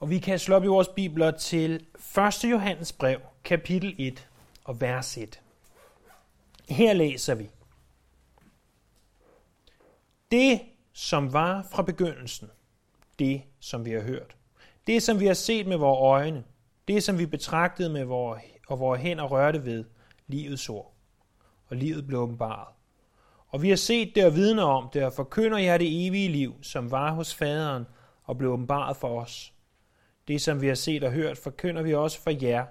Og vi kan slå op i vores bibler til 1. Johannes brev, kapitel 1 og vers 1. Her læser vi. Det, som var fra begyndelsen, det, som vi har hørt, det, som vi har set med vores øjne, det, som vi betragtede med vores, og vores hænder rørte ved, livets ord. Og livet blev åbenbaret. Og vi har set det og vidner om det, og forkynder jer det evige liv, som var hos faderen og blev åbenbaret for os. Det, som vi har set og hørt, forkynder vi også for jer,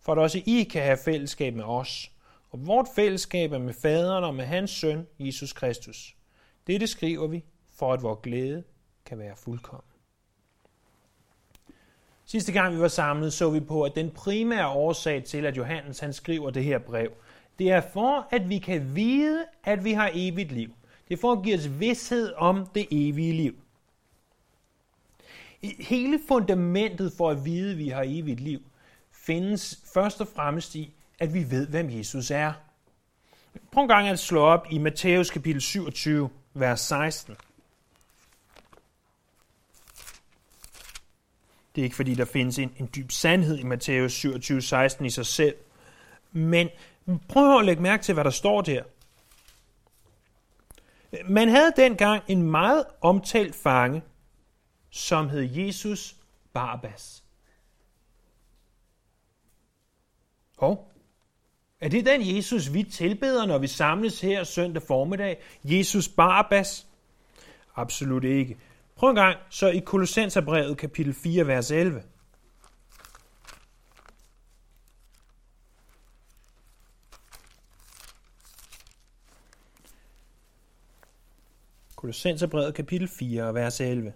for at også I kan have fællesskab med os. Og vort fællesskab er med faderen og med hans søn, Jesus Kristus. Dette skriver vi, for at vores glæde kan være fuldkommen. Sidste gang vi var samlet, så vi på, at den primære årsag til, at Johannes han skriver det her brev, det er for, at vi kan vide, at vi har evigt liv. Det er for at give os vidshed om det evige liv. Hele fundamentet for at vide, at vi har evigt liv, findes først og fremmest i, at vi ved, hvem Jesus er. Prøv en gang at slå op i Matthæus kapitel 27, vers 16. Det er ikke fordi, der findes en, en dyb sandhed i Matthæus 27, 16 i sig selv. Men prøv at lægge mærke til, hvad der står der. Man havde dengang en meget omtalt fange, som hed Jesus Barbas. Og er det den Jesus, vi tilbeder, når vi samles her søndag formiddag? Jesus Barbas? Absolut ikke. Prøv en gang så i Kolossenserbrevet kapitel 4, vers 11. Kolossenserbrevet kapitel 4, vers 11.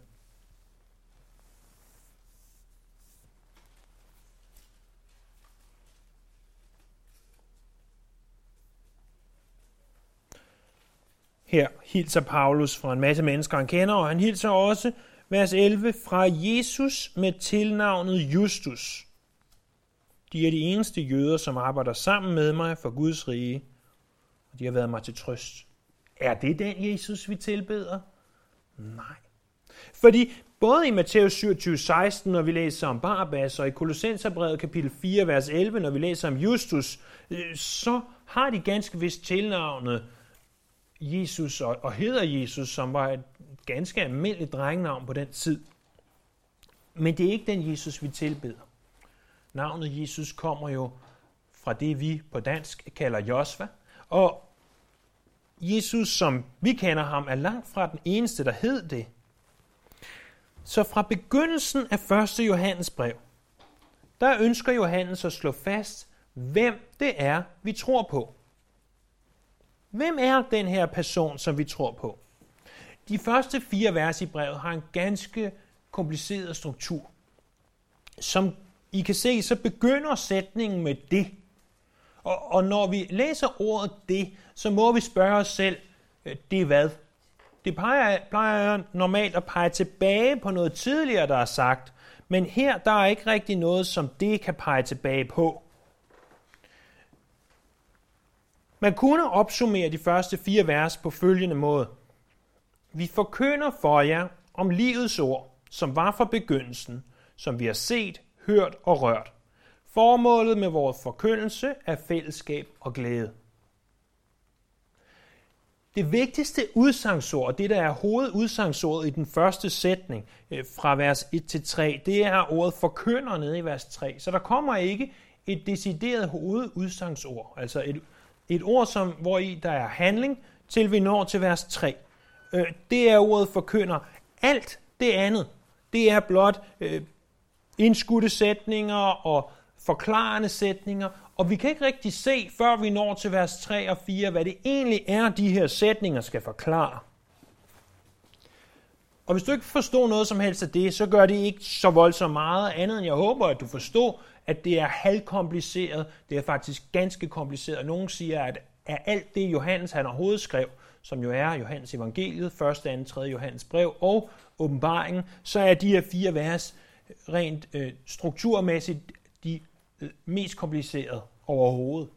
Her hilser Paulus fra en masse mennesker, han kender, og han hilser også, vers 11, fra Jesus med tilnavnet Justus. De er de eneste jøder, som arbejder sammen med mig for Guds rige, og de har været mig til trøst. Er det den Jesus, vi tilbeder? Nej. Fordi både i Matthæus 27, 16, når vi læser om Barabbas, og i Kolossenserbrevet kapitel 4, vers 11, når vi læser om Justus, øh, så har de ganske vist tilnavnet Jesus og, og hedder Jesus, som var et ganske almindeligt drengnavn på den tid. Men det er ikke den Jesus, vi tilbeder. Navnet Jesus kommer jo fra det, vi på dansk kalder Josva. Og Jesus, som vi kender ham, er langt fra den eneste, der hed det. Så fra begyndelsen af 1. Johannes brev, der ønsker Johannes at slå fast, hvem det er, vi tror på. Hvem er den her person, som vi tror på? De første fire vers i brevet har en ganske kompliceret struktur. Som I kan se, så begynder sætningen med det. Og, og når vi læser ordet det, så må vi spørge os selv, øh, det er hvad? Det plejer, plejer normalt at pege tilbage på noget tidligere, der er sagt, men her der er ikke rigtig noget, som det kan pege tilbage på. Man kunne opsummere de første fire vers på følgende måde. Vi forkynder for jer om livets ord, som var fra begyndelsen, som vi har set, hørt og rørt. Formålet med vores forkyndelse er fællesskab og glæde. Det vigtigste udsangsord, det der er hovedudsangsordet i den første sætning øh, fra vers 1 til 3, det er ordet forkynder nede i vers 3. Så der kommer ikke et decideret hovedudsangsord, altså et et ord, som, hvor i der er handling, til vi når til vers 3. Øh, det er ordet forkynder. Alt det andet, det er blot øh, indskudte sætninger og forklarende sætninger, og vi kan ikke rigtig se, før vi når til vers 3 og 4, hvad det egentlig er, de her sætninger skal forklare. Og hvis du ikke forstår noget som helst af det, så gør det ikke så voldsomt meget andet, end jeg håber, at du forstår, at det er halvkompliceret. Det er faktisk ganske kompliceret. Nogle siger, at af alt det, Johannes han overhovedet skrev, som jo er Johannes evangeliet, 1., 2., 3. Johannes brev og åbenbaringen, så er de her fire vers rent øh, strukturmæssigt de øh, mest komplicerede overhovedet.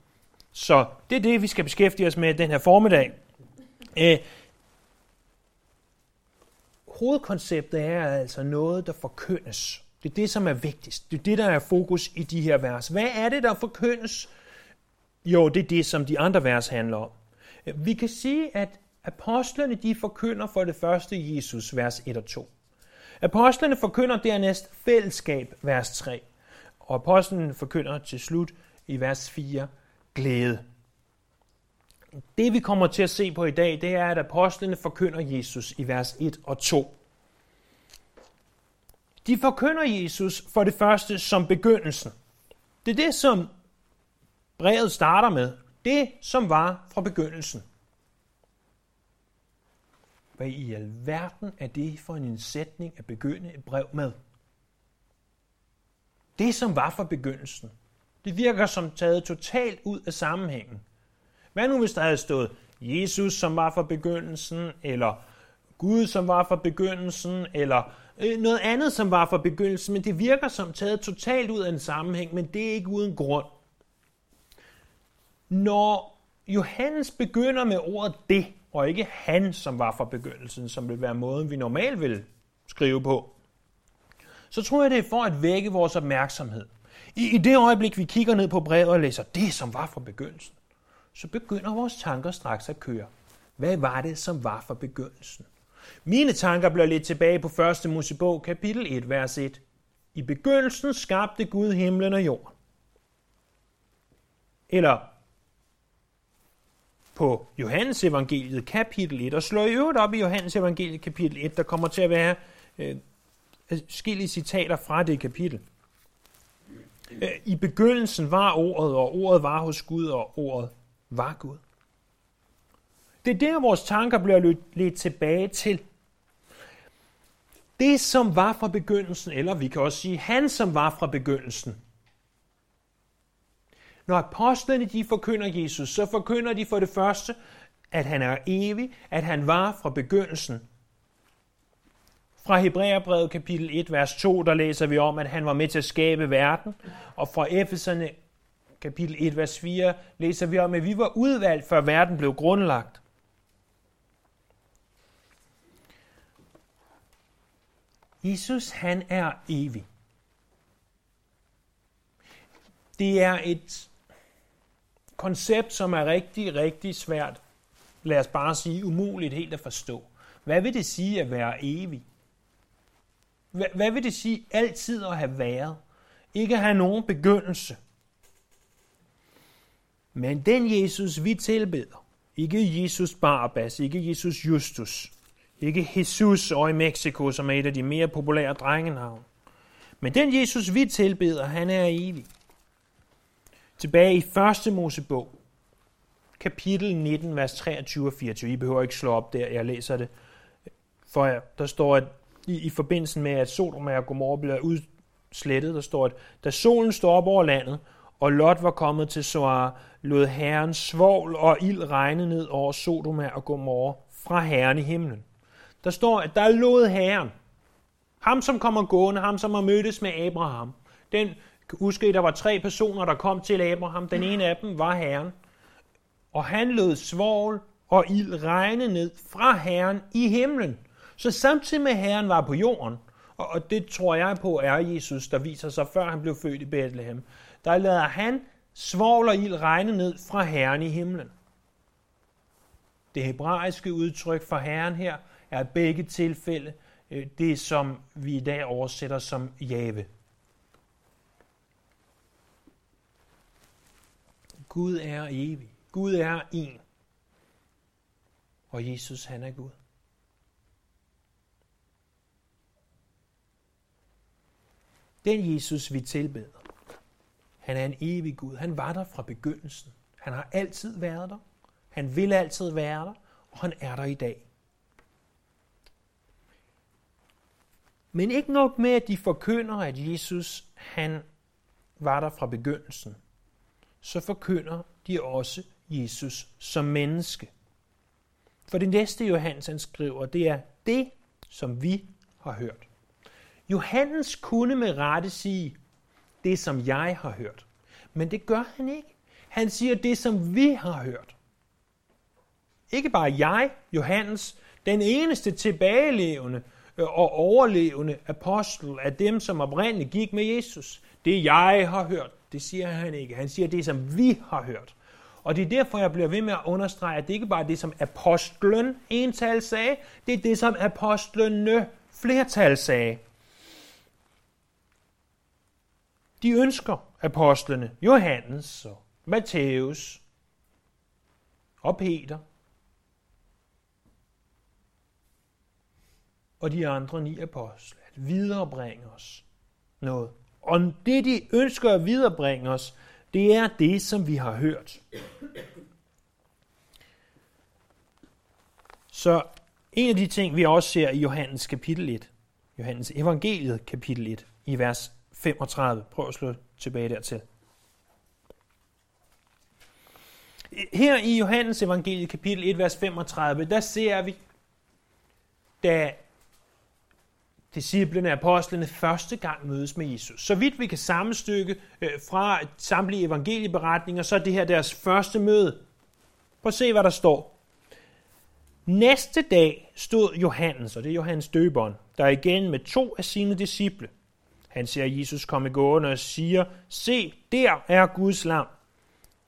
Så det er det, vi skal beskæftige os med den her formiddag. Øh, hovedkonceptet er altså noget, der forkyndes. Det er det, som er vigtigst. Det er det, der er fokus i de her vers. Hvad er det, der forkyndes? Jo, det er det, som de andre vers handler om. Vi kan sige, at apostlerne de forkynder for det første Jesus, vers 1 og 2. Apostlerne forkynder dernæst fællesskab, vers 3. Og apostlen forkynder til slut i vers 4 glæde. Det vi kommer til at se på i dag, det er, at apostlene forkynder Jesus i vers 1 og 2. De forkynder Jesus for det første som begyndelsen. Det er det, som brevet starter med. Det, som var fra begyndelsen. Hvad i alverden er det for en sætning at begynde et brev med? Det, som var fra begyndelsen. Det virker som taget totalt ud af sammenhængen. Hvad nu, hvis der havde stået Jesus, som var fra begyndelsen, eller Gud, som var fra begyndelsen, eller øh, noget andet, som var fra begyndelsen, men det virker som taget totalt ud af en sammenhæng, men det er ikke uden grund. Når Johannes begynder med ordet det, og ikke han, som var fra begyndelsen, som vil være måden, vi normalt vil skrive på, så tror jeg, det er for at vække vores opmærksomhed. I, I det øjeblik, vi kigger ned på brevet og læser det, som var fra begyndelsen, så begynder vores tanker straks at køre. Hvad var det, som var fra begyndelsen? Mine tanker bliver lidt tilbage på 1. Mosebog, kapitel 1, vers 1. I begyndelsen skabte Gud himlen og jorden. Eller på Johannes evangeliet kapitel 1, og slå i øvrigt op i Johannes evangeliet kapitel 1, der kommer til at være øh, skille citater fra det kapitel. Øh, I begyndelsen var ordet, og ordet var hos Gud, og ordet var Gud. Det er der, vores tanker bliver lidt tilbage til. Det, som var fra begyndelsen, eller vi kan også sige, han, som var fra begyndelsen. Når apostlene de forkynder Jesus, så forkynder de for det første, at han er evig, at han var fra begyndelsen. Fra Hebræerbrevet kapitel 1, vers 2, der læser vi om, at han var med til at skabe verden. Og fra Efeserne kapitel 1, vers 4, læser vi om, at vi var udvalgt, før verden blev grundlagt. Jesus, han er evig. Det er et koncept, som er rigtig, rigtig svært, lad os bare sige umuligt helt at forstå. Hvad vil det sige at være evig? Hvad vil det sige altid at have været? Ikke at have nogen begyndelse. Men den Jesus, vi tilbeder, ikke Jesus Barbas, ikke Jesus Justus, ikke Jesus og i Mexico, som er et af de mere populære drengenavn. Men den Jesus, vi tilbeder, han er evig. Tilbage i 1. Mosebog, kapitel 19, vers 23 og 24. I behøver ikke slå op der, jeg læser det. For der står, at i, i forbindelse med, at Sodom og Gomorra bliver udslettet, der står, at da solen står op over landet, og Lot var kommet til Soar, lod Herren svovl og ild regne ned over Sodoma og Gomorra fra Herren i himlen. Der står, at der lod Herren, ham som kommer gående, ham som har mødtes med Abraham, den, husk der var tre personer, der kom til Abraham, den ene af dem var Herren, og han lod svovl og ild regne ned fra Herren i himlen. Så samtidig med Herren var på jorden, og det tror jeg på er Jesus, der viser sig, før han blev født i Bethlehem, der lader han svovl og ild regne ned fra Herren i himlen. Det hebraiske udtryk for Herren her er i begge tilfælde øh, det, som vi i dag oversætter som Jave. Gud er evig. Gud er en. Og Jesus, han er Gud. Den Jesus, vi tilbeder, han er en evig Gud. Han var der fra begyndelsen. Han har altid været der. Han vil altid være der, og han er der i dag. Men ikke nok med, at de forkynder, at Jesus han var der fra begyndelsen, så forkynder de også Jesus som menneske. For det næste, Johannes han skriver, det er det, som vi har hørt. Johannes kunne med rette sige, det som jeg har hørt. Men det gør han ikke. Han siger det, som vi har hørt. Ikke bare jeg, Johannes, den eneste tilbagelevende øh, og overlevende apostel af dem, som oprindeligt gik med Jesus. Det jeg har hørt, det siger han ikke. Han siger det, som vi har hørt. Og det er derfor, jeg bliver ved med at understrege, at det ikke bare er det, som apostlen ental sagde, det er det, som apostlene flertal sagde. De ønsker apostlene, Johannes og Matthæus og Peter og de andre ni apostle at viderebringe os noget. Og det, de ønsker at viderebringe os, det er det, som vi har hørt. Så en af de ting, vi også ser i Johannes kapitel 1, Johannes evangeliet kapitel 1, i vers 35. Prøv at slå tilbage dertil. Her i Johannes evangeliet kapitel 1, vers 35, der ser vi, da disciplene, apostlene første gang mødes med Jesus. Så vidt vi kan sammenstykke øh, fra samtlige evangelieberetninger, så er det her deres første møde. Prøv at se, hvad der står. Næste dag stod Johannes, og det er Johannes døberen, der igen med to af sine disciple. Han ser Jesus komme gående og siger, se, der er Guds lam.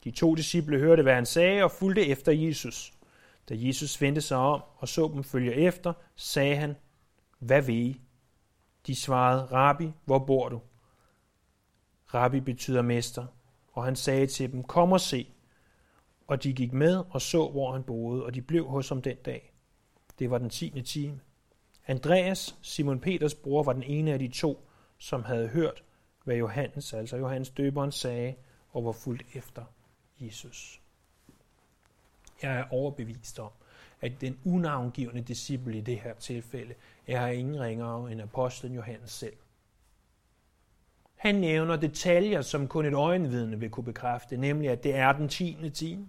De to disciple hørte, hvad han sagde, og fulgte efter Jesus. Da Jesus vendte sig om og så dem følge efter, sagde han, hvad vil I? De svarede, Rabbi, hvor bor du? Rabbi betyder mester, og han sagde til dem, kom og se. Og de gik med og så, hvor han boede, og de blev hos ham den dag. Det var den tiende time. Andreas, Simon Peters bror, var den ene af de to, som havde hørt, hvad Johannes, altså Johannes døberen, sagde, og var fuldt efter Jesus. Jeg er overbevist om, at den unavngivende disciple i det her tilfælde er ingen ringere end apostlen Johannes selv. Han nævner detaljer, som kun et øjenvidne vil kunne bekræfte, nemlig at det er den 10. time.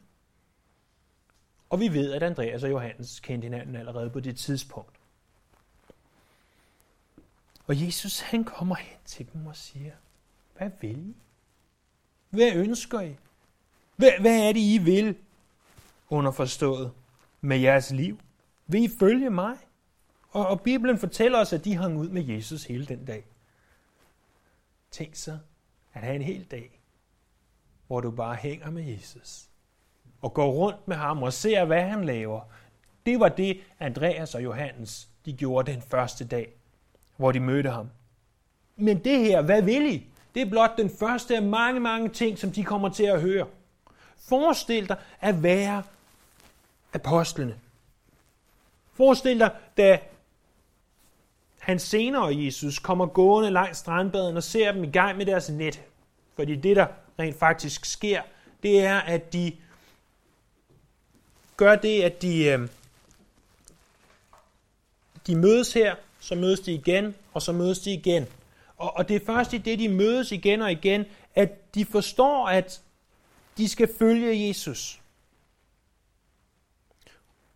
Og vi ved, at Andreas og Johannes kendte hinanden allerede på det tidspunkt. Og Jesus han kommer hen til dem og siger, hvad vil I? Hvad ønsker I? Hvad, hvad er det, I vil? Underforstået med jeres liv. Vil I følge mig? Og, og Bibelen fortæller os, at de hang ud med Jesus hele den dag. Tænk så at have en hel dag, hvor du bare hænger med Jesus og går rundt med ham og ser, hvad han laver. Det var det, Andreas og Johannes de gjorde den første dag, hvor de mødte ham. Men det her, hvad vil I? Det er blot den første af mange, mange ting, som de kommer til at høre. Forestil dig at være apostlene. Forestil dig, da han senere, Jesus, kommer gående langs strandbaden og ser dem i gang med deres net. Fordi det, der rent faktisk sker, det er, at de gør det, at de, øh, de mødes her, så mødes de igen, og så mødes de igen. Og, og det er først i det, de mødes igen og igen, at de forstår, at de skal følge Jesus.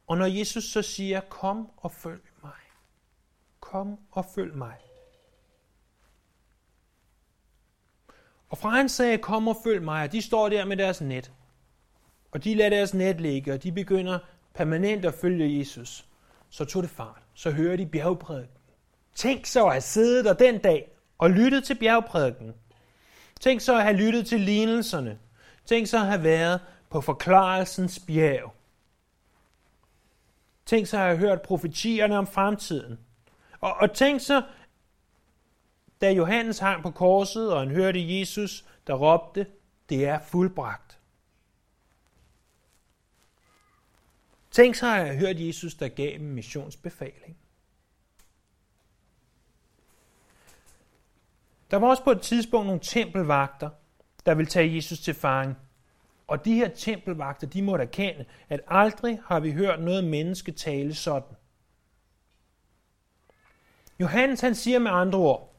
Og når Jesus så siger, kom og følg mig. Kom og følg mig. Og fra han sagde, kom og følg mig, og de står der med deres net. Og de lader deres net ligge, og de begynder permanent at følge Jesus. Så tog det fart. Så hører de bjergprædiken. Tænk så at have siddet der den dag og lyttet til bjergprædiken. Tænk så at have lyttet til lignelserne. Tænk så at have været på forklarelsens bjerg. Tænk så at have hørt profetierne om fremtiden. Og, og tænk så, da Johannes hang på korset, og han hørte Jesus, der råbte, det er fuldbragt. Tænk så at jeg hørt Jesus, der gav en missionsbefaling. Der var også på et tidspunkt nogle tempelvagter, der ville tage Jesus til fange. Og de her tempelvagter, de må erkende, at aldrig har vi hørt noget menneske tale sådan. Johannes han siger med andre ord,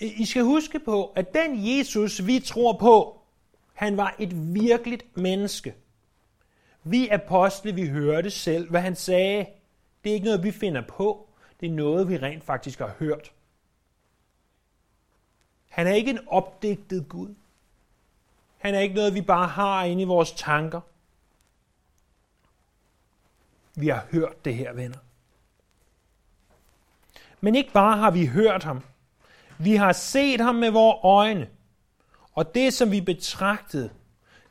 I skal huske på, at den Jesus, vi tror på, han var et virkeligt menneske. Vi apostle, vi hørte selv, hvad han sagde. Det er ikke noget, vi finder på. Det er noget, vi rent faktisk har hørt. Han er ikke en opdigtet Gud. Han er ikke noget, vi bare har inde i vores tanker. Vi har hørt det her, venner. Men ikke bare har vi hørt ham, vi har set ham med vores øjne. Og det, som vi betragtede,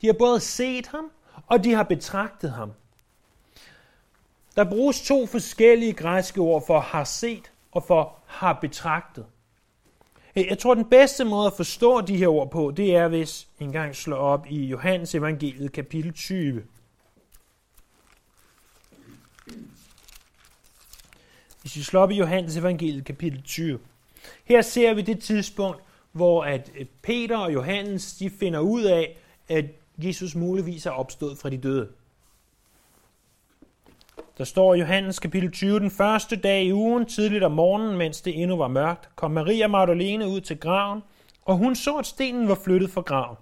de har både set ham, og de har betragtet ham. Der bruges to forskellige græske ord for har set og for har betragtet. Jeg tror, den bedste måde at forstå de her ord på, det er, hvis en gang slår op i Johannes evangeliet kapitel 20. Hvis vi slår op i Johannes evangeliet kapitel 20. Her ser vi det tidspunkt, hvor at øh, Peter og Johannes de finder ud af, at Jesus muligvis er opstået fra de døde. Der står i Johannes kapitel 20, den første dag i ugen, tidligt om morgenen, mens det endnu var mørkt, kom Maria Magdalene ud til graven, og hun så, at stenen var flyttet fra graven.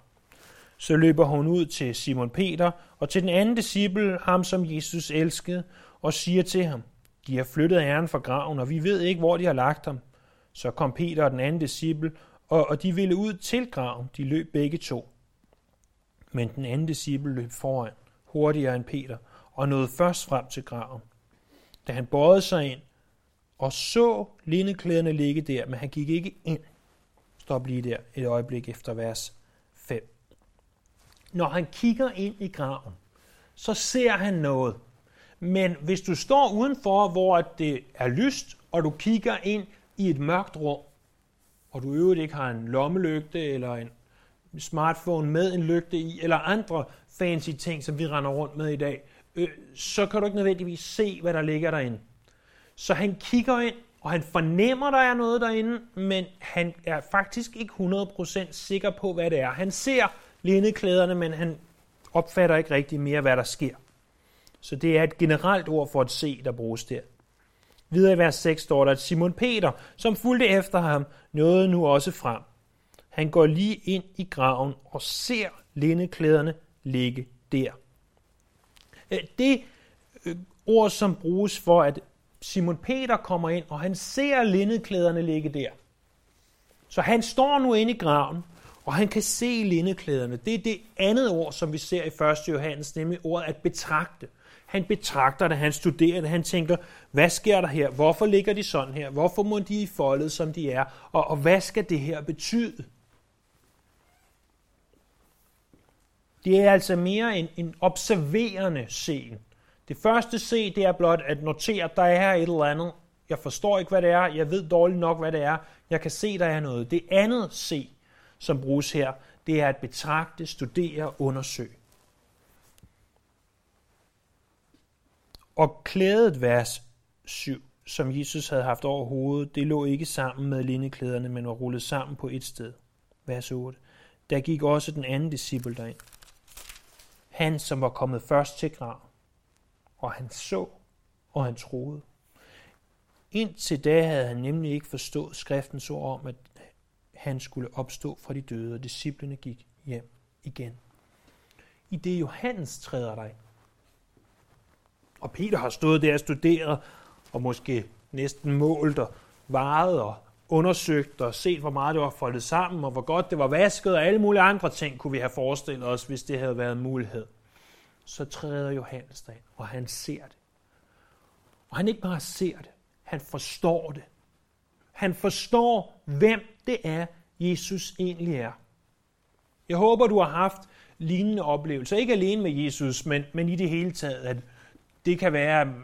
Så løber hun ud til Simon Peter og til den anden disciple, ham som Jesus elskede, og siger til ham, de har flyttet herren fra graven, og vi ved ikke, hvor de har lagt ham. Så kom Peter og den anden disciple, og, og de ville ud til graven. De løb begge to. Men den anden disciple løb foran, hurtigere end Peter, og nåede først frem til graven. Da han bøjede sig ind og så lindeklæderne ligge der, men han gik ikke ind. Stop lige der et øjeblik efter vers 5. Når han kigger ind i graven, så ser han noget. Men hvis du står udenfor, hvor det er lyst, og du kigger ind i et mørkt rum, og du øvrigt ikke har en lommelygte eller en smartphone med en lygte i, eller andre fancy ting, som vi render rundt med i dag, øh, så kan du ikke nødvendigvis se, hvad der ligger derinde. Så han kigger ind, og han fornemmer, der er noget derinde, men han er faktisk ikke 100% sikker på, hvad det er. Han ser lindeklæderne, men han opfatter ikke rigtig mere, hvad der sker. Så det er et generelt ord for at se, der bruges der. Videre i vers 6 står der, at Simon Peter, som fulgte efter ham, nåede nu også frem. Han går lige ind i graven og ser lindeklæderne ligge der. Øh, det øh, ord, som bruges for, at Simon Peter kommer ind, og han ser lindeklæderne ligge der. Så han står nu inde i graven, og han kan se lindeklæderne. Det er det andet ord, som vi ser i 1. Johannes, nemlig ordet at betragte. Han betragter det, han studerer det, han tænker, hvad sker der her? Hvorfor ligger de sådan her? Hvorfor må de foldet, som de er? Og, og hvad skal det her betyde? Det er altså mere en, en observerende scene. Det første se, det er blot at notere, at der er et eller andet. Jeg forstår ikke, hvad det er. Jeg ved dårligt nok, hvad det er. Jeg kan se, der er noget. Det andet se, som bruges her, det er at betragte, studere, undersøge. Og klædet vers 7, som Jesus havde haft over hovedet, det lå ikke sammen med lindeklæderne, men var rullet sammen på et sted. Vers 8. Der gik også den anden disciple derind. Han, som var kommet først til grav. Og han så, og han troede. Indtil da havde han nemlig ikke forstået skriftens ord om, at han skulle opstå fra de døde, og disciplene gik hjem igen. I det Johannes træder dig og Peter har stået der og studeret, og måske næsten målt og varet og undersøgt og set, hvor meget det var foldet sammen, og hvor godt det var vasket, og alle mulige andre ting kunne vi have forestillet os, hvis det havde været en mulighed. Så træder Johannes derind, og han ser det. Og han ikke bare ser det, han forstår det. Han forstår, hvem det er, Jesus egentlig er. Jeg håber, du har haft lignende oplevelser. Ikke alene med Jesus, men, men i det hele taget, at det kan være mm,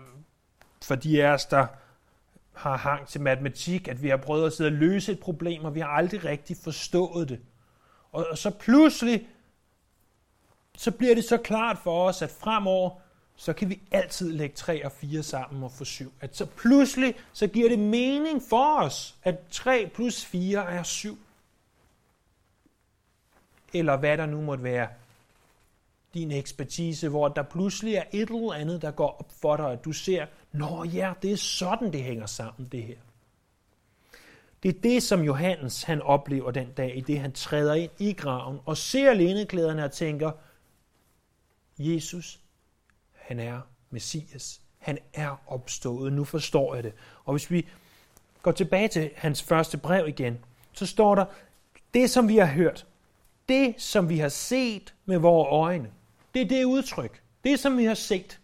for de af os, der har hang til matematik, at vi har prøvet at sidde og løse et problem, og vi har aldrig rigtig forstået det. Og så pludselig, så bliver det så klart for os, at fremover, så kan vi altid lægge 3 og 4 sammen og få 7. At så pludselig, så giver det mening for os, at 3 plus 4 er 7. Eller hvad der nu måtte være din ekspertise, hvor der pludselig er et eller andet, der går op for dig, at du ser, nå ja, det er sådan, det hænger sammen, det her. Det er det, som Johannes han oplever den dag, i det han træder ind i graven og ser lindeklæderne og tænker, Jesus, han er Messias. Han er opstået. Nu forstår jeg det. Og hvis vi går tilbage til hans første brev igen, så står der, det som vi har hørt, det som vi har set med vores øjne, det er det udtryk. Det, som vi har set.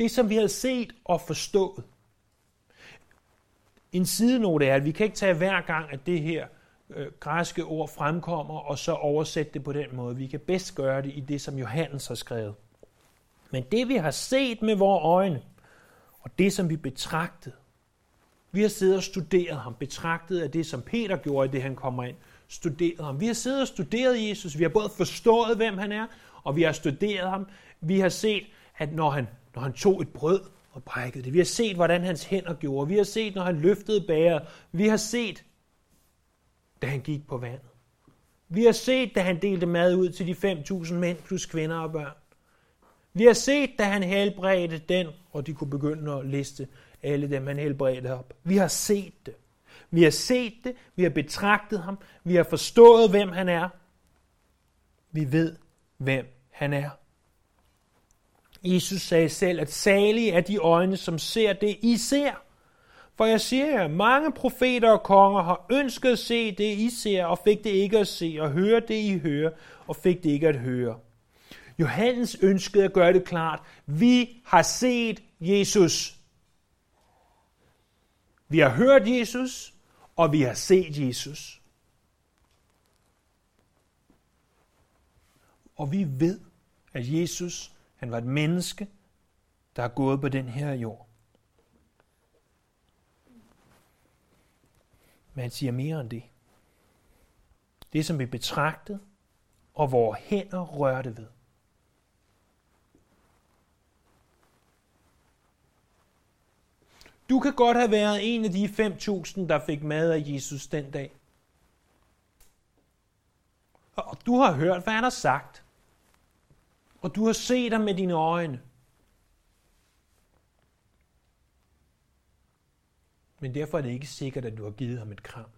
Det, som vi har set og forstået. En sidenote er, at vi kan ikke tage hver gang, at det her øh, græske ord fremkommer, og så oversætte det på den måde. Vi kan bedst gøre det i det, som Johannes har skrevet. Men det, vi har set med vores øjne, og det, som vi betragtede, vi har siddet og studeret ham, betragtet af det, som Peter gjorde, i det han kommer ind, studeret ham. Vi har siddet og studeret Jesus, vi har både forstået, hvem han er, og vi har studeret ham. Vi har set, at når han, når han tog et brød og brækkede det, vi har set, hvordan hans hænder gjorde, vi har set, når han løftede bæret, vi har set, da han gik på vandet. Vi har set, da han delte mad ud til de 5.000 mænd plus kvinder og børn. Vi har set, da han helbredte den, og de kunne begynde at liste alle dem, han helbredte op. Vi har set det. Vi har set det, vi har betragtet ham, vi har forstået, hvem han er. Vi ved, hvem han er. Jesus sagde selv, at salige er de øjne, som ser det, I ser. For jeg siger jer, mange profeter og konger har ønsket at se det, I ser, og fik det ikke at se, og høre det, I hører, og fik det ikke at høre. Johannes ønskede at gøre det klart. Vi har set Jesus. Vi har hørt Jesus, og vi har set Jesus. Og vi ved, at Jesus han var et menneske, der er gået på den her jord. Men han siger mere end det. Det, som vi betragtede, og hvor hænder rørte ved. Du kan godt have været en af de 5.000, der fik mad af Jesus den dag. Og du har hørt, hvad han har sagt. Og du har set ham med dine øjne. Men derfor er det ikke sikkert, at du har givet ham et kram.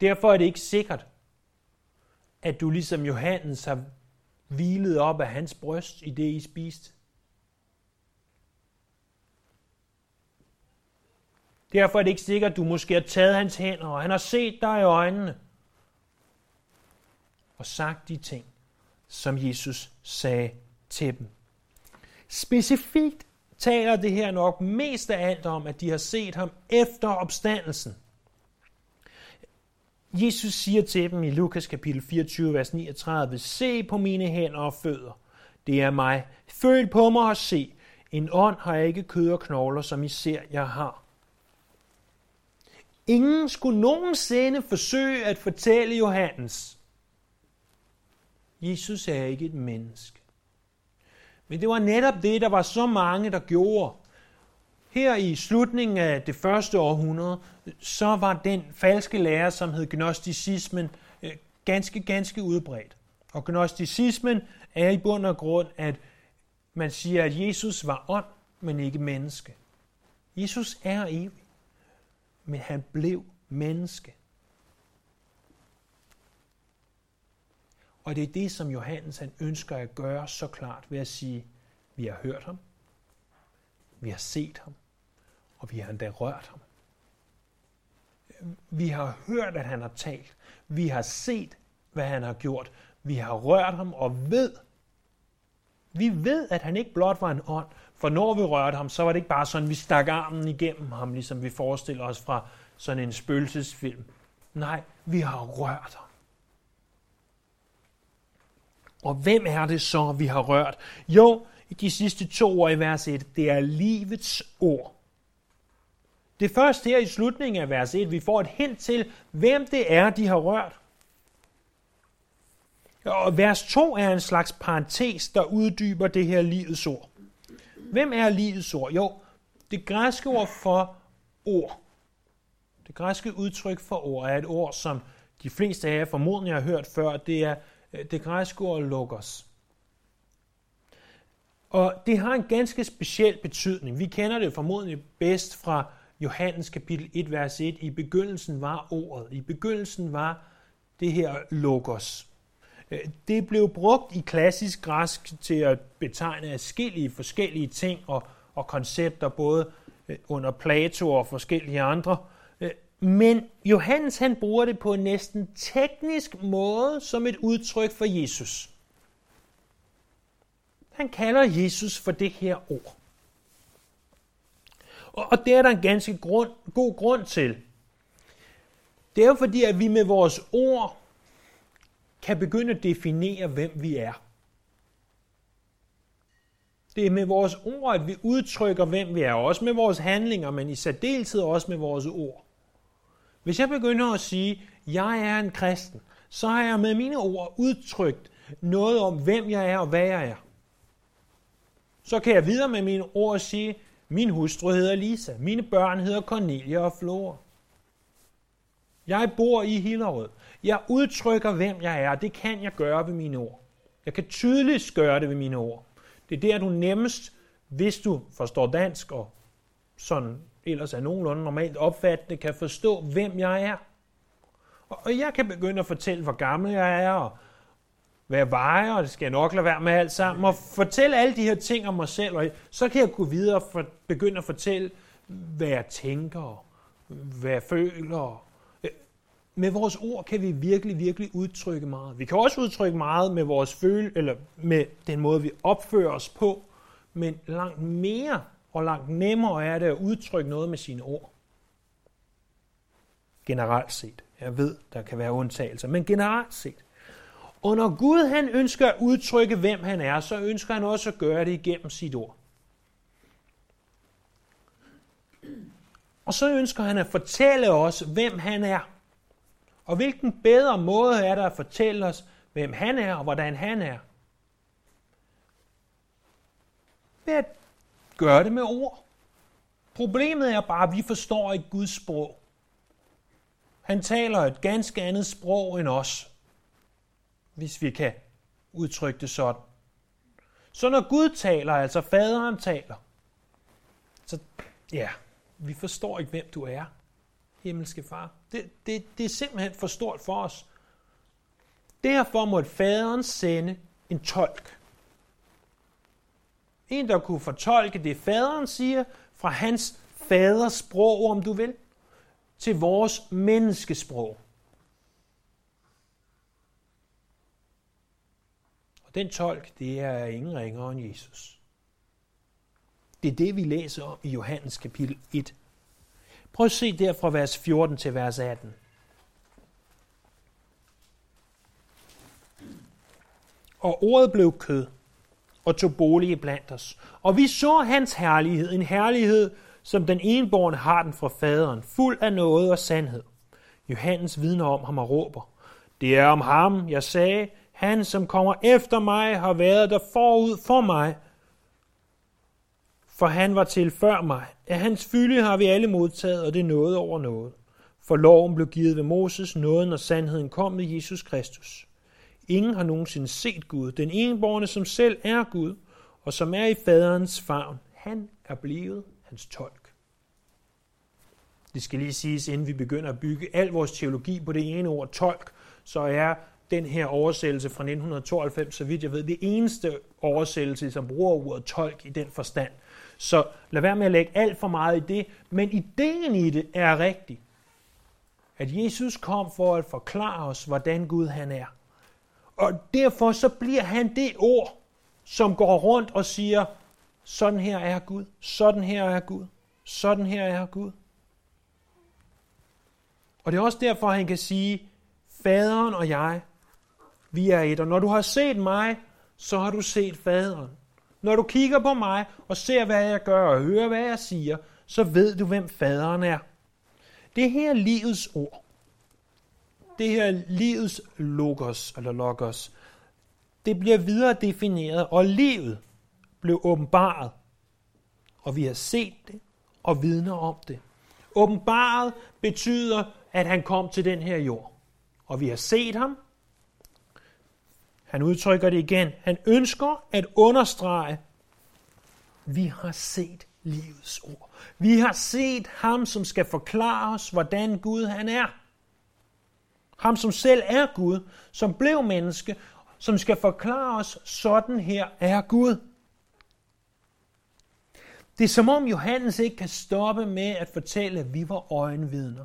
Derfor er det ikke sikkert, at du ligesom Johannes har hvilet op af hans bryst i det, I spiste. Derfor er det ikke sikkert, at du måske har taget hans hænder, og han har set dig i øjnene og sagt de ting, som Jesus sagde til dem. Specifikt taler det her nok mest af alt om, at de har set ham efter opstandelsen. Jesus siger til dem i Lukas kapitel 24, vers 39, Se på mine hænder og fødder. Det er mig. Føl på mig og se. En ånd har ikke kød og knogler, som I ser, jeg har. Ingen skulle nogensinde forsøge at fortælle Johannes, Jesus er ikke et menneske. Men det var netop det, der var så mange, der gjorde. Her i slutningen af det første århundrede, så var den falske lære, som hed gnosticismen, øh, ganske, ganske udbredt. Og gnosticismen er i bund og grund, at man siger, at Jesus var ånd, men ikke menneske. Jesus er evig, men han blev menneske. Og det er det, som Johannes han ønsker at gøre så klart ved at sige, vi har hørt ham, vi har set ham, og vi har endda rørt ham. Vi har hørt, at han har talt. Vi har set, hvad han har gjort. Vi har rørt ham og ved, vi ved, at han ikke blot var en ånd, for når vi rørte ham, så var det ikke bare sådan, vi stak armen igennem ham, ligesom vi forestiller os fra sådan en spøgelsesfilm. Nej, vi har rørt ham. Og hvem er det så, vi har rørt? Jo, i de sidste to år i vers 1, det er livets ord. Det er først her i slutningen af vers 1, vi får et hint til, hvem det er, de har rørt. Og vers 2 er en slags parentes, der uddyber det her livets ord. Hvem er livets ord? Jo, det græske ord for ord. Det græske udtryk for ord er et ord, som de fleste af jer formodentlig har hørt før. Det er Øh, det græske ord logos. Og det har en ganske speciel betydning. Vi kender det formodentlig bedst fra Johannes kapitel 1, vers 1. I begyndelsen var ordet. I begyndelsen var det her logos. Øh, det blev brugt i klassisk græsk til at betegne forskellige forskellige ting og, og koncepter, både øh, under Plato og forskellige andre. Men Johannes han bruger det på en næsten teknisk måde som et udtryk for Jesus. Han kalder Jesus for det her ord. Og, og det er der en ganske grund, god grund til. Det er jo fordi, at vi med vores ord kan begynde at definere, hvem vi er. Det er med vores ord, at vi udtrykker, hvem vi er. Også med vores handlinger, men i særdeleshed også med vores ord. Hvis jeg begynder at sige, at jeg er en kristen, så har jeg med mine ord udtrykt noget om, hvem jeg er og hvad jeg er. Så kan jeg videre med mine ord sige, min hustru hedder Lisa, mine børn hedder Cornelia og Flora. Jeg bor i Hillerød. Jeg udtrykker, hvem jeg er. Det kan jeg gøre ved mine ord. Jeg kan tydeligt gøre det ved mine ord. Det er der, du nemmest, hvis du forstår dansk og sådan ellers er nogenlunde normalt opfattende, kan forstå, hvem jeg er. Og jeg kan begynde at fortælle, hvor gammel jeg er, og hvad jeg vejer, og det skal jeg nok lade være med alt sammen, og fortælle alle de her ting om mig selv, og så kan jeg gå videre og for, begynde at fortælle, hvad jeg tænker, hvad jeg føler. Med vores ord kan vi virkelig, virkelig udtrykke meget. Vi kan også udtrykke meget med vores føle, eller med den måde, vi opfører os på, men langt mere og langt nemmere er det at udtrykke noget med sine ord. Generelt set. Jeg ved, der kan være undtagelser, men generelt set. Og når Gud han ønsker at udtrykke, hvem han er, så ønsker han også at gøre det igennem sit ord. Og så ønsker han at fortælle os, hvem han er. Og hvilken bedre måde er der at fortælle os, hvem han er og hvordan han er. Ved at gøre det med ord. Problemet er bare, at vi forstår ikke Guds sprog. Han taler et ganske andet sprog end os, hvis vi kan udtrykke det sådan. Så når Gud taler, altså faderen taler, så ja, vi forstår ikke, hvem du er, himmelske far. Det, det, det er simpelthen for stort for os. Derfor måtte faderen sende en tolk. En, der kunne fortolke det, faderen siger, fra hans faders sprog, om du vil til vores menneskesprog. Og den tolk, det er ingen ringere end Jesus. Det er det, vi læser om i Johannes kapitel 1. Prøv at se der fra vers 14 til vers 18. Og ordet blev kød og tog bolig blandt os. Og vi så hans herlighed, en herlighed, som den enborn har den fra faderen, fuld af noget og sandhed. Johannes vidner om ham og råber, det er om ham, jeg sagde, han som kommer efter mig har været der forud for mig, for han var til før mig. Af hans fylde har vi alle modtaget, og det er noget over noget. For loven blev givet ved Moses, nåden og sandheden kom med Jesus Kristus. Ingen har nogensinde set Gud, den enborne, som selv er Gud, og som er i faderens favn. Han er blevet hans tolk. Det skal lige siges, inden vi begynder at bygge al vores teologi på det ene ord tolk, så er den her oversættelse fra 1992, så vidt jeg ved, det eneste oversættelse, som bruger ordet tolk i den forstand. Så lad være med at lægge alt for meget i det, men ideen i det er rigtig. At Jesus kom for at forklare os, hvordan Gud han er. Og derfor så bliver han det ord, som går rundt og siger, sådan her er Gud, sådan her er Gud, sådan her er Gud. Og det er også derfor, han kan sige, faderen og jeg, vi er et. Og når du har set mig, så har du set faderen. Når du kigger på mig og ser, hvad jeg gør og hører, hvad jeg siger, så ved du, hvem faderen er. Det her er livets ord. Det her livets logos, eller logos. Det bliver videre defineret, og livet blev åbenbaret. Og vi har set det og vidner om det. Åbenbaret betyder, at han kom til den her jord. Og vi har set ham. Han udtrykker det igen. Han ønsker at understrege, vi har set livets ord. Vi har set ham, som skal forklare os, hvordan Gud han er. Ham, som selv er Gud, som blev menneske, som skal forklare os, sådan her er Gud. Det er som om Johannes ikke kan stoppe med at fortælle, at vi var øjenvidner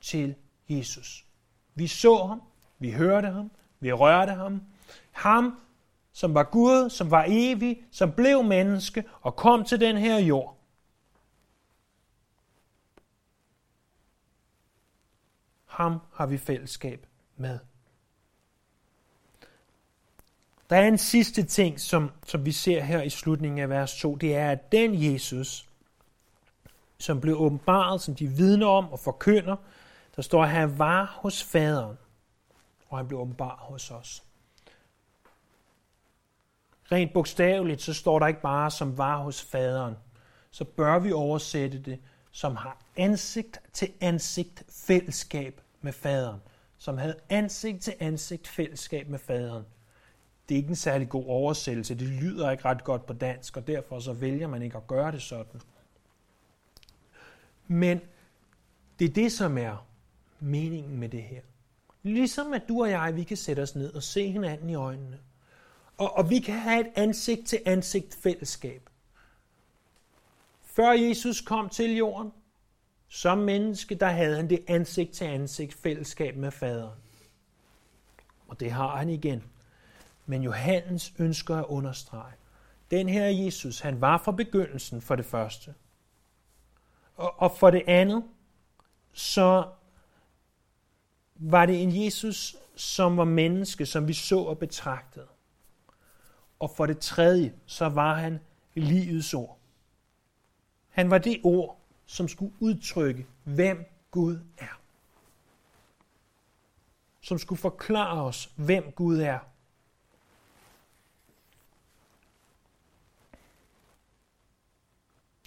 til Jesus. Vi så ham, vi hørte ham, vi rørte ham. Ham, som var Gud, som var evig, som blev menneske og kom til den her jord. Ham har vi fællesskab med. Der er en sidste ting, som, som vi ser her i slutningen af vers 2. Det er, at den Jesus, som blev åbenbaret, som de vidner om og forkynder, der står, at han var hos faderen, og han blev åbenbart hos os. Rent bogstaveligt, så står der ikke bare, som var hos faderen. Så bør vi oversætte det, som har ansigt til ansigt fællesskab med faderen. Som havde ansigt til ansigt fællesskab med faderen. Det er ikke en særlig god oversættelse. Det lyder ikke ret godt på dansk, og derfor så vælger man ikke at gøre det sådan. Men det er det, som er meningen med det her. Ligesom at du og jeg, vi kan sætte os ned og se hinanden i øjnene. Og, og vi kan have et ansigt til ansigt fællesskab. Før Jesus kom til jorden, som menneske, der havde han det ansigt til ansigt fællesskab med faderen. Og det har han igen. Men Johannes ønsker at understrege, den her Jesus, han var fra begyndelsen for det første. Og, og for det andet, så var det en Jesus, som var menneske, som vi så og betragtede. Og for det tredje, så var han livets ord. Han var det ord, som skulle udtrykke, hvem Gud er. Som skulle forklare os, hvem Gud er.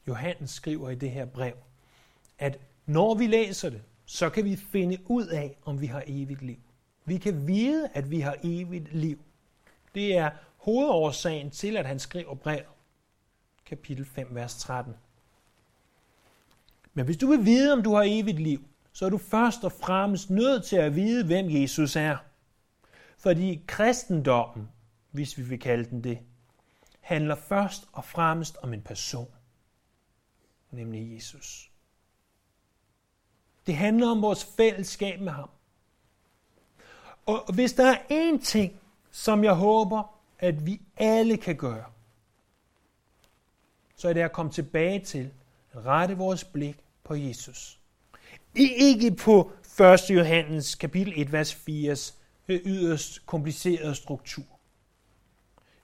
Johannes skriver i det her brev, at når vi læser det, så kan vi finde ud af, om vi har evigt liv. Vi kan vide, at vi har evigt liv. Det er hovedårsagen til, at han skriver brev. Kapitel 5, vers 13. Men hvis du vil vide, om du har evigt liv, så er du først og fremmest nødt til at vide, hvem Jesus er. Fordi kristendommen, hvis vi vil kalde den det, handler først og fremmest om en person, nemlig Jesus. Det handler om vores fællesskab med ham. Og hvis der er én ting, som jeg håber, at vi alle kan gøre, så er det at komme tilbage til at rette vores blik på Jesus. Ikke på 1. Johannes kapitel 1, vers 4's yderst komplicerede struktur.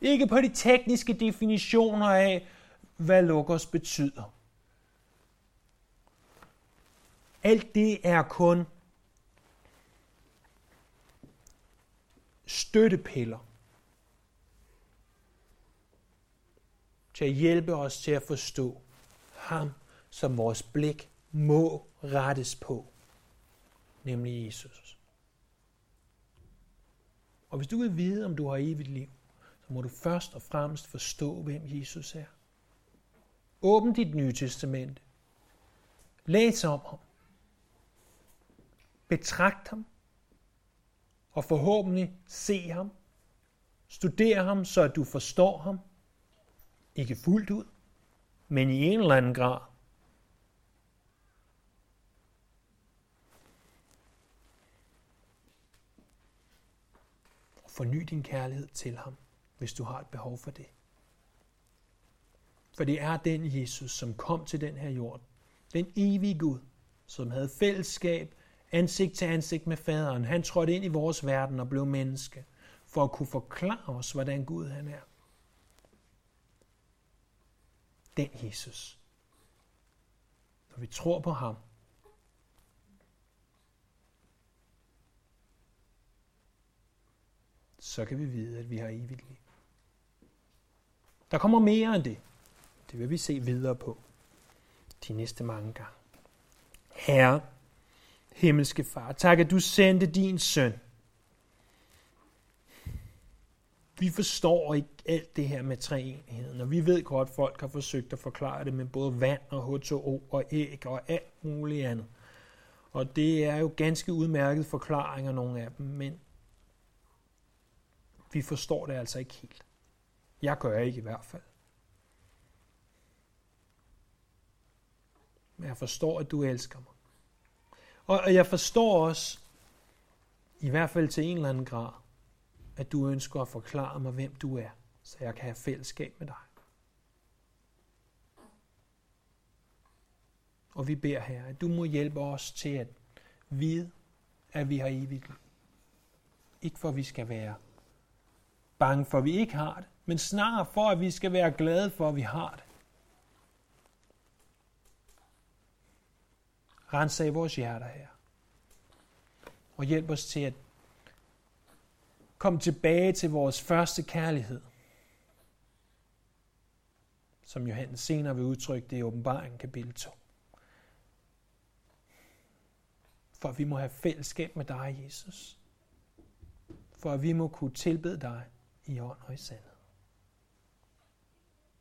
Ikke på de tekniske definitioner af, hvad lukkers betyder. Alt det er kun støttepiller til at hjælpe os til at forstå ham, som vores blik må rettes på, nemlig Jesus. Og hvis du vil vide, om du har evigt liv, så må du først og fremmest forstå, hvem Jesus er. Åbn dit nye testamente. Læs om ham. Betragt ham. Og forhåbentlig se ham. Studer ham, så du forstår ham. Ikke fuldt ud, men i en eller anden grad. Forny din kærlighed til ham, hvis du har et behov for det. For det er den Jesus, som kom til den her jord. Den evige Gud, som havde fællesskab ansigt til ansigt med faderen. Han trådte ind i vores verden og blev menneske, for at kunne forklare os, hvordan Gud han er. Den Jesus. Når vi tror på ham, så kan vi vide, at vi har evigt liv. Der kommer mere end det. Det vil vi se videre på de næste mange gange. Herre, himmelske far, tak at du sendte din søn. Vi forstår ikke alt det her med treenigheden, og vi ved godt, at folk har forsøgt at forklare det med både vand og H2O og æg og alt muligt andet. Og det er jo ganske udmærket forklaringer, nogle af dem, men vi forstår det altså ikke helt. Jeg gør ikke i hvert fald. Men jeg forstår, at du elsker mig. Og jeg forstår også, i hvert fald til en eller anden grad, at du ønsker at forklare mig, hvem du er, så jeg kan have fællesskab med dig. Og vi beder her, at du må hjælpe os til at vide, at vi har evigt liv. Ikke for, at vi skal være bange for, at vi ikke har det, men snarere for, at vi skal være glade for, at vi har det. Rensag vores hjerter her. Og hjælp os til at komme tilbage til vores første kærlighed. Som Johannes senere vil udtrykke det i åbenbaringen kapitel 2. For at vi må have fællesskab med dig, Jesus. For at vi må kunne tilbede dig i ånd og i sandhed.